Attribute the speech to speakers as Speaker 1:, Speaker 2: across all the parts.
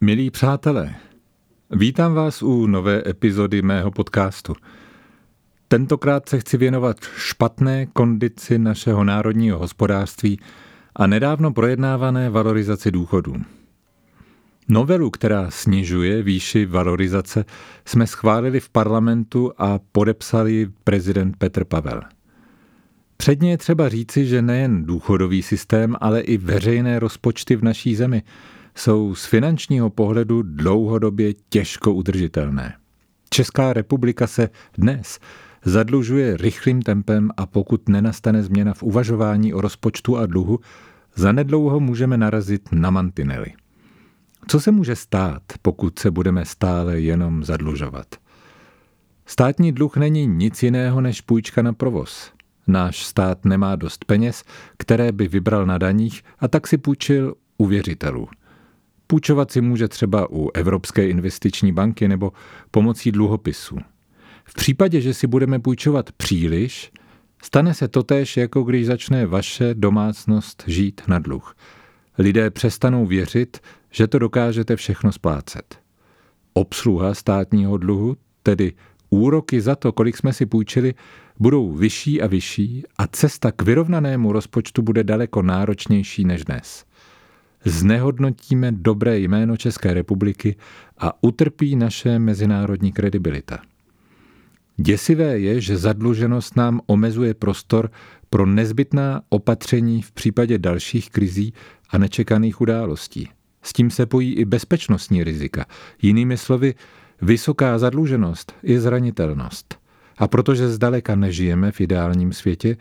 Speaker 1: Milí přátelé, vítám vás u nové epizody mého podcastu. Tentokrát se chci věnovat špatné kondici našeho národního hospodářství a nedávno projednávané valorizaci důchodů. Novelu, která snižuje výši valorizace, jsme schválili v parlamentu a podepsali prezident Petr Pavel. Předně je třeba říci, že nejen důchodový systém, ale i veřejné rozpočty v naší zemi jsou z finančního pohledu dlouhodobě těžko udržitelné. Česká republika se dnes zadlužuje rychlým tempem a pokud nenastane změna v uvažování o rozpočtu a dluhu, zanedlouho můžeme narazit na mantinely. Co se může stát, pokud se budeme stále jenom zadlužovat? Státní dluh není nic jiného než půjčka na provoz. Náš stát nemá dost peněz, které by vybral na daních a tak si půjčil u věřitelů. Půjčovat si může třeba u Evropské investiční banky nebo pomocí dluhopisů. V případě, že si budeme půjčovat příliš, stane se totéž, jako když začne vaše domácnost žít na dluh. Lidé přestanou věřit, že to dokážete všechno splácet. Obsluha státního dluhu, tedy úroky za to, kolik jsme si půjčili, budou vyšší a vyšší a cesta k vyrovnanému rozpočtu bude daleko náročnější než dnes. Znehodnotíme dobré jméno České republiky a utrpí naše mezinárodní kredibilita. Děsivé je, že zadluženost nám omezuje prostor pro nezbytná opatření v případě dalších krizí a nečekaných událostí. S tím se pojí i bezpečnostní rizika. Jinými slovy, vysoká zadluženost je zranitelnost. A protože zdaleka nežijeme v ideálním světě,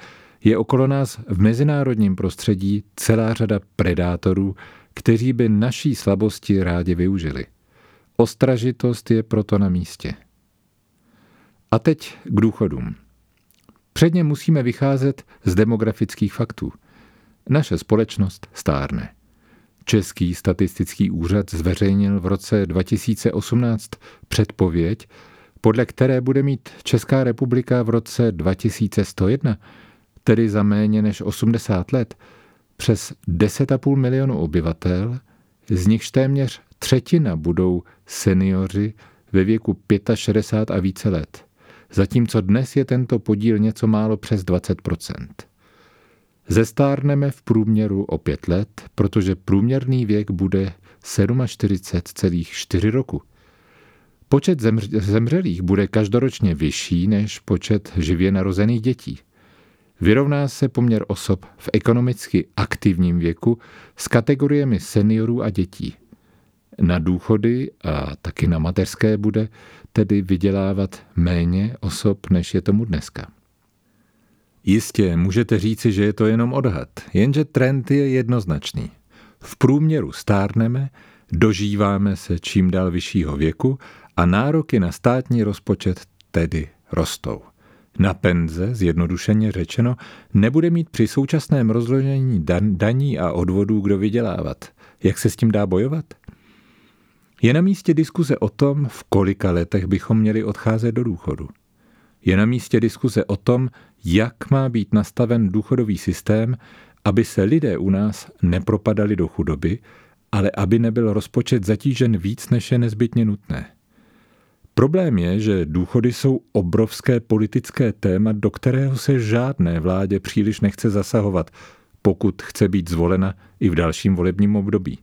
Speaker 1: je okolo nás v mezinárodním prostředí celá řada predátorů, kteří by naší slabosti rádi využili. Ostražitost je proto na místě. A teď k důchodům. Předně musíme vycházet z demografických faktů. Naše společnost stárne. Český statistický úřad zveřejnil v roce 2018 předpověď, podle které bude mít Česká republika v roce 2101, tedy za méně než 80 let, přes 10,5 milionu obyvatel, z nichž téměř třetina budou seniori ve věku 65 a více let, zatímco dnes je tento podíl něco málo přes 20% Zestárneme v průměru o pět let, protože průměrný věk bude 47,4 roku. Počet zemřelých bude každoročně vyšší než počet živě narozených dětí. Vyrovná se poměr osob v ekonomicky aktivním věku s kategoriemi seniorů a dětí. Na důchody a taky na mateřské bude tedy vydělávat méně osob, než je tomu dneska. Jistě, můžete říci, že je to jenom odhad, jenže trend je jednoznačný. V průměru stárneme, dožíváme se čím dál vyššího věku a nároky na státní rozpočet tedy rostou. Na penze, zjednodušeně řečeno, nebude mít při současném rozložení dan- daní a odvodů kdo vydělávat. Jak se s tím dá bojovat? Je na místě diskuze o tom, v kolika letech bychom měli odcházet do důchodu. Je na místě diskuze o tom, jak má být nastaven důchodový systém, aby se lidé u nás nepropadali do chudoby, ale aby nebyl rozpočet zatížen víc, než je nezbytně nutné. Problém je, že důchody jsou obrovské politické téma, do kterého se žádné vládě příliš nechce zasahovat, pokud chce být zvolena i v dalším volebním období.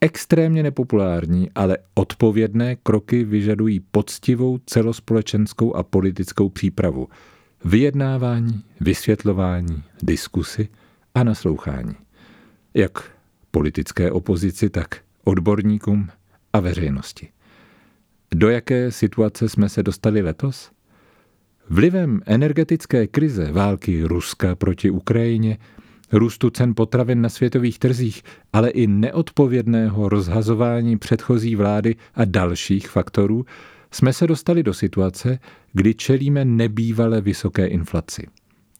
Speaker 1: Extrémně nepopulární, ale odpovědné kroky vyžadují poctivou celospolečenskou a politickou přípravu, vyjednávání, vysvětlování, diskusy a naslouchání. Jak politické opozici, tak odborníkům a veřejnosti. Do jaké situace jsme se dostali letos? Vlivem energetické krize války Ruska proti Ukrajině, růstu cen potravin na světových trzích, ale i neodpovědného rozhazování předchozí vlády a dalších faktorů, jsme se dostali do situace, kdy čelíme nebývale vysoké inflaci.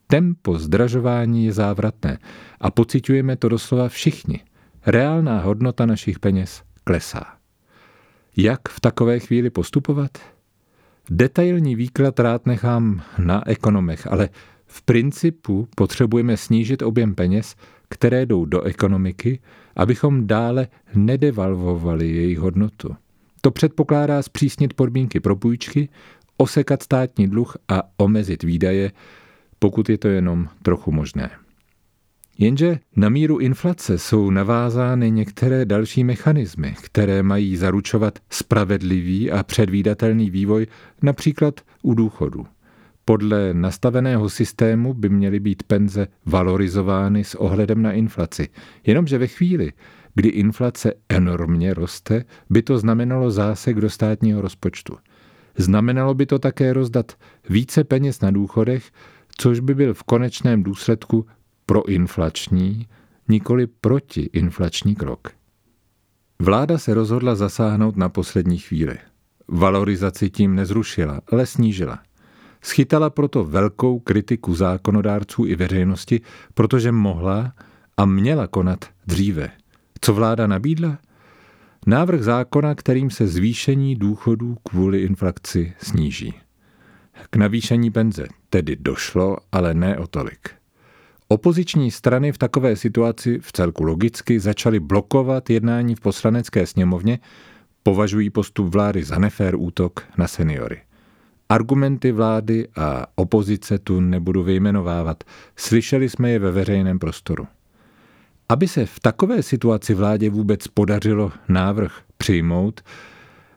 Speaker 1: Tempo zdražování je závratné a pociťujeme to doslova všichni. Reálná hodnota našich peněz klesá. Jak v takové chvíli postupovat? Detailní výklad rád nechám na ekonomech, ale v principu potřebujeme snížit objem peněz, které jdou do ekonomiky, abychom dále nedevalvovali jejich hodnotu. To předpokládá zpřísnit podmínky pro půjčky, osekat státní dluh a omezit výdaje, pokud je to jenom trochu možné. Jenže na míru inflace jsou navázány některé další mechanismy, které mají zaručovat spravedlivý a předvídatelný vývoj například u důchodu. Podle nastaveného systému by měly být penze valorizovány s ohledem na inflaci, jenomže ve chvíli, kdy inflace enormně roste, by to znamenalo zásek do státního rozpočtu. Znamenalo by to také rozdat více peněz na důchodech, což by byl v konečném důsledku proinflační, nikoli protiinflační krok. Vláda se rozhodla zasáhnout na poslední chvíli. Valorizaci tím nezrušila, ale snížila. Schytala proto velkou kritiku zákonodárců i veřejnosti, protože mohla a měla konat dříve. Co vláda nabídla? Návrh zákona, kterým se zvýšení důchodů kvůli inflaci sníží. K navýšení penze tedy došlo, ale ne o tolik. Opoziční strany v takové situaci v celku logicky začaly blokovat jednání v poslanecké sněmovně, považují postup vlády za nefér útok na seniory. Argumenty vlády a opozice tu nebudu vyjmenovávat, slyšeli jsme je ve veřejném prostoru. Aby se v takové situaci vládě vůbec podařilo návrh přijmout,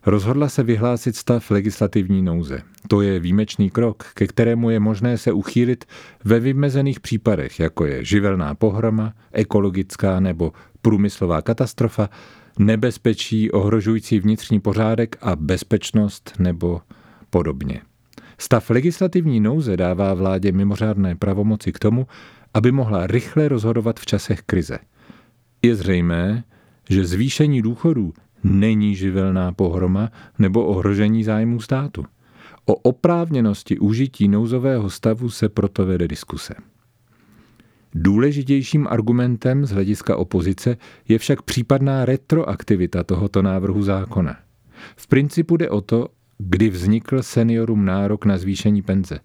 Speaker 1: rozhodla se vyhlásit stav legislativní nouze. To je výjimečný krok, ke kterému je možné se uchýlit ve vymezených případech, jako je živelná pohroma, ekologická nebo průmyslová katastrofa, nebezpečí ohrožující vnitřní pořádek a bezpečnost nebo podobně. Stav legislativní nouze dává vládě mimořádné pravomoci k tomu, aby mohla rychle rozhodovat v časech krize. Je zřejmé, že zvýšení důchodů není živelná pohroma nebo ohrožení zájmů státu. O oprávněnosti užití nouzového stavu se proto vede diskuse. Důležitějším argumentem z hlediska opozice je však případná retroaktivita tohoto návrhu zákona. V principu jde o to, kdy vznikl seniorům nárok na zvýšení penze.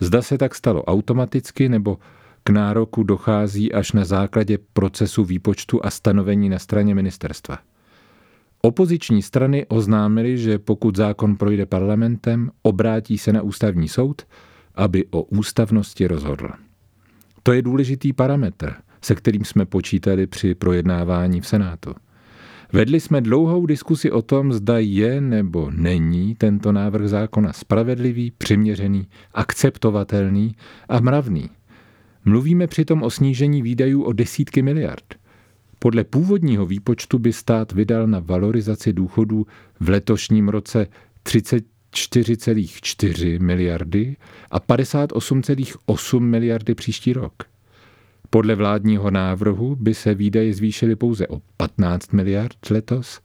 Speaker 1: Zda se tak stalo automaticky nebo k nároku dochází až na základě procesu výpočtu a stanovení na straně ministerstva. Opoziční strany oznámily, že pokud zákon projde parlamentem, obrátí se na ústavní soud, aby o ústavnosti rozhodl. To je důležitý parametr, se kterým jsme počítali při projednávání v Senátu. Vedli jsme dlouhou diskusi o tom, zda je nebo není tento návrh zákona spravedlivý, přiměřený, akceptovatelný a mravný. Mluvíme přitom o snížení výdajů o desítky miliard. Podle původního výpočtu by stát vydal na valorizaci důchodů v letošním roce 34,4 miliardy a 58,8 miliardy příští rok. Podle vládního návrhu by se výdaje zvýšily pouze o 15 miliard letos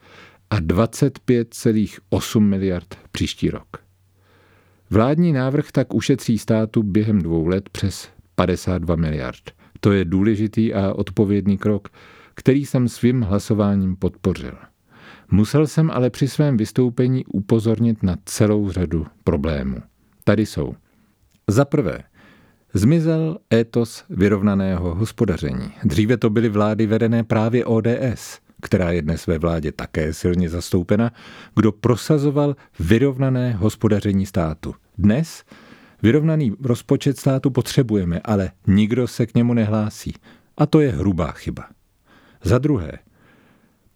Speaker 1: a 25,8 miliard příští rok. Vládní návrh tak ušetří státu během dvou let přes 52 miliard. To je důležitý a odpovědný krok, který jsem svým hlasováním podpořil. Musel jsem ale při svém vystoupení upozornit na celou řadu problémů. Tady jsou. Za prvé, zmizel étos vyrovnaného hospodaření. Dříve to byly vlády vedené právě ODS, která je dnes ve vládě také silně zastoupena, kdo prosazoval vyrovnané hospodaření státu. Dnes vyrovnaný rozpočet státu potřebujeme, ale nikdo se k němu nehlásí. A to je hrubá chyba. Za druhé,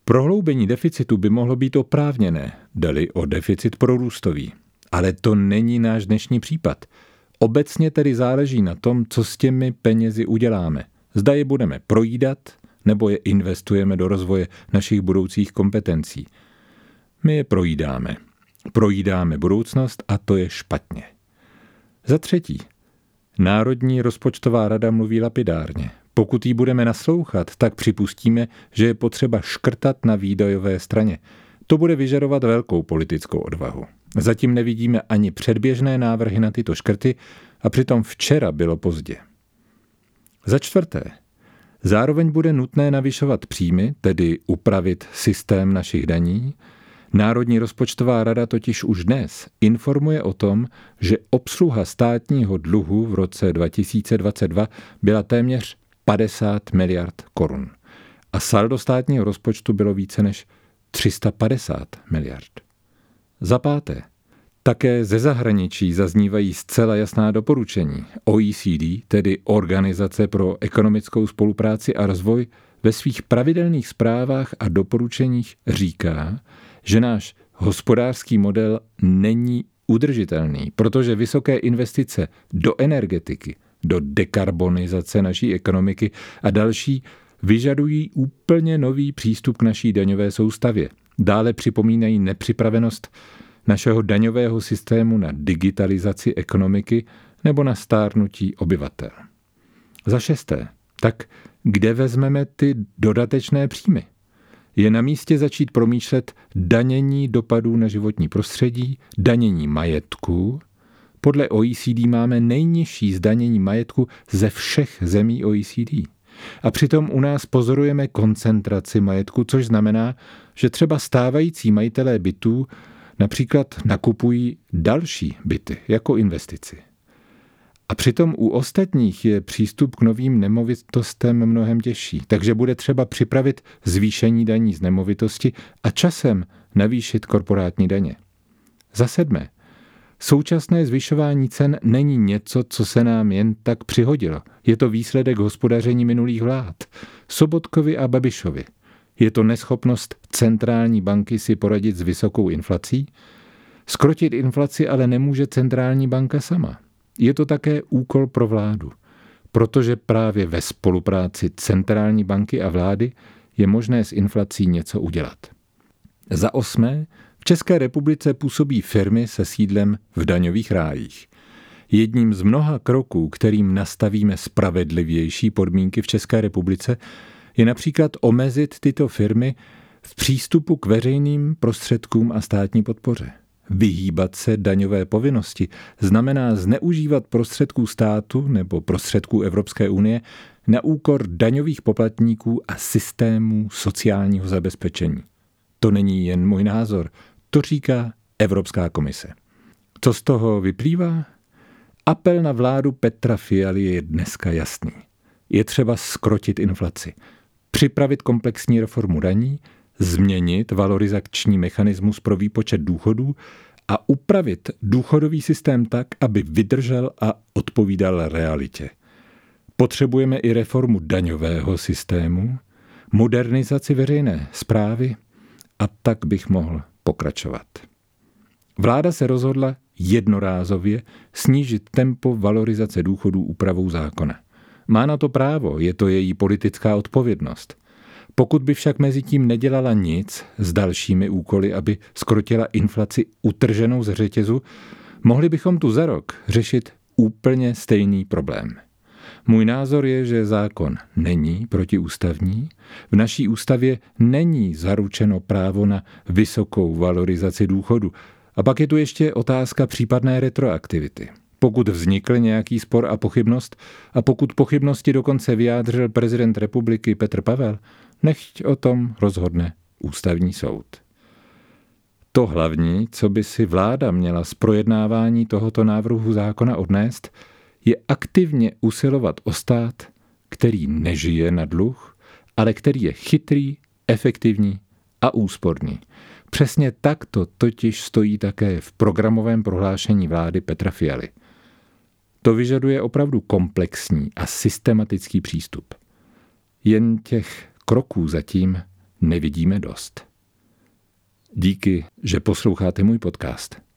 Speaker 1: prohloubení deficitu by mohlo být oprávněné, dali o deficit prorůstový. Ale to není náš dnešní případ. Obecně tedy záleží na tom, co s těmi penězi uděláme. Zda je budeme projídat, nebo je investujeme do rozvoje našich budoucích kompetencí. My je projídáme. Projídáme budoucnost a to je špatně. Za třetí, Národní rozpočtová rada mluví lapidárně. Pokud jí budeme naslouchat, tak připustíme, že je potřeba škrtat na výdajové straně. To bude vyžadovat velkou politickou odvahu. Zatím nevidíme ani předběžné návrhy na tyto škrty a přitom včera bylo pozdě. Za čtvrté, zároveň bude nutné navyšovat příjmy, tedy upravit systém našich daní, Národní rozpočtová rada totiž už dnes informuje o tom, že obsluha státního dluhu v roce 2022 byla téměř 50 miliard korun. A saldo státního rozpočtu bylo více než 350 miliard. Za páté, také ze zahraničí zaznívají zcela jasná doporučení. OECD, tedy Organizace pro ekonomickou spolupráci a rozvoj, ve svých pravidelných zprávách a doporučeních říká, že náš hospodářský model není udržitelný, protože vysoké investice do energetiky, do dekarbonizace naší ekonomiky a další vyžadují úplně nový přístup k naší daňové soustavě. Dále připomínají nepřipravenost našeho daňového systému na digitalizaci ekonomiky nebo na stárnutí obyvatel. Za šesté, tak kde vezmeme ty dodatečné příjmy? Je na místě začít promýšlet danění dopadů na životní prostředí, danění majetku. Podle OECD máme nejnižší zdanění majetku ze všech zemí OECD. A přitom u nás pozorujeme koncentraci majetku, což znamená, že třeba stávající majitelé bytů například nakupují další byty jako investici. A přitom u ostatních je přístup k novým nemovitostem mnohem těžší, takže bude třeba připravit zvýšení daní z nemovitosti a časem navýšit korporátní daně. Za sedmé, současné zvyšování cen není něco, co se nám jen tak přihodilo. Je to výsledek hospodaření minulých vlád. Sobotkovi a Babišovi. Je to neschopnost centrální banky si poradit s vysokou inflací? Skrotit inflaci ale nemůže centrální banka sama. Je to také úkol pro vládu, protože právě ve spolupráci centrální banky a vlády je možné s inflací něco udělat. Za osmé, v České republice působí firmy se sídlem v daňových rájích. Jedním z mnoha kroků, kterým nastavíme spravedlivější podmínky v České republice, je například omezit tyto firmy v přístupu k veřejným prostředkům a státní podpoře. Vyhýbat se daňové povinnosti znamená zneužívat prostředků státu nebo prostředků Evropské unie na úkor daňových poplatníků a systémů sociálního zabezpečení. To není jen můj názor, to říká Evropská komise. Co z toho vyplývá? Apel na vládu Petra Fialy je dneska jasný. Je třeba skrotit inflaci, připravit komplexní reformu daní, změnit valorizační mechanismus pro výpočet důchodů a upravit důchodový systém tak, aby vydržel a odpovídal realitě. Potřebujeme i reformu daňového systému, modernizaci veřejné zprávy a tak bych mohl pokračovat. Vláda se rozhodla jednorázově snížit tempo valorizace důchodů úpravou zákona. Má na to právo, je to její politická odpovědnost. Pokud by však mezi tím nedělala nic s dalšími úkoly, aby skrotila inflaci utrženou z řetězu, mohli bychom tu za rok řešit úplně stejný problém. Můj názor je, že zákon není protiústavní. V naší ústavě není zaručeno právo na vysokou valorizaci důchodu. A pak je tu ještě otázka případné retroaktivity. Pokud vznikl nějaký spor a pochybnost, a pokud pochybnosti dokonce vyjádřil prezident republiky Petr Pavel, nechť o tom rozhodne ústavní soud. To hlavní, co by si vláda měla z projednávání tohoto návrhu zákona odnést, je aktivně usilovat o stát, který nežije na dluh, ale který je chytrý, efektivní a úsporný. Přesně tak to totiž stojí také v programovém prohlášení vlády Petra Fialy. To vyžaduje opravdu komplexní a systematický přístup. Jen těch kroků zatím nevidíme dost. Díky, že posloucháte můj podcast.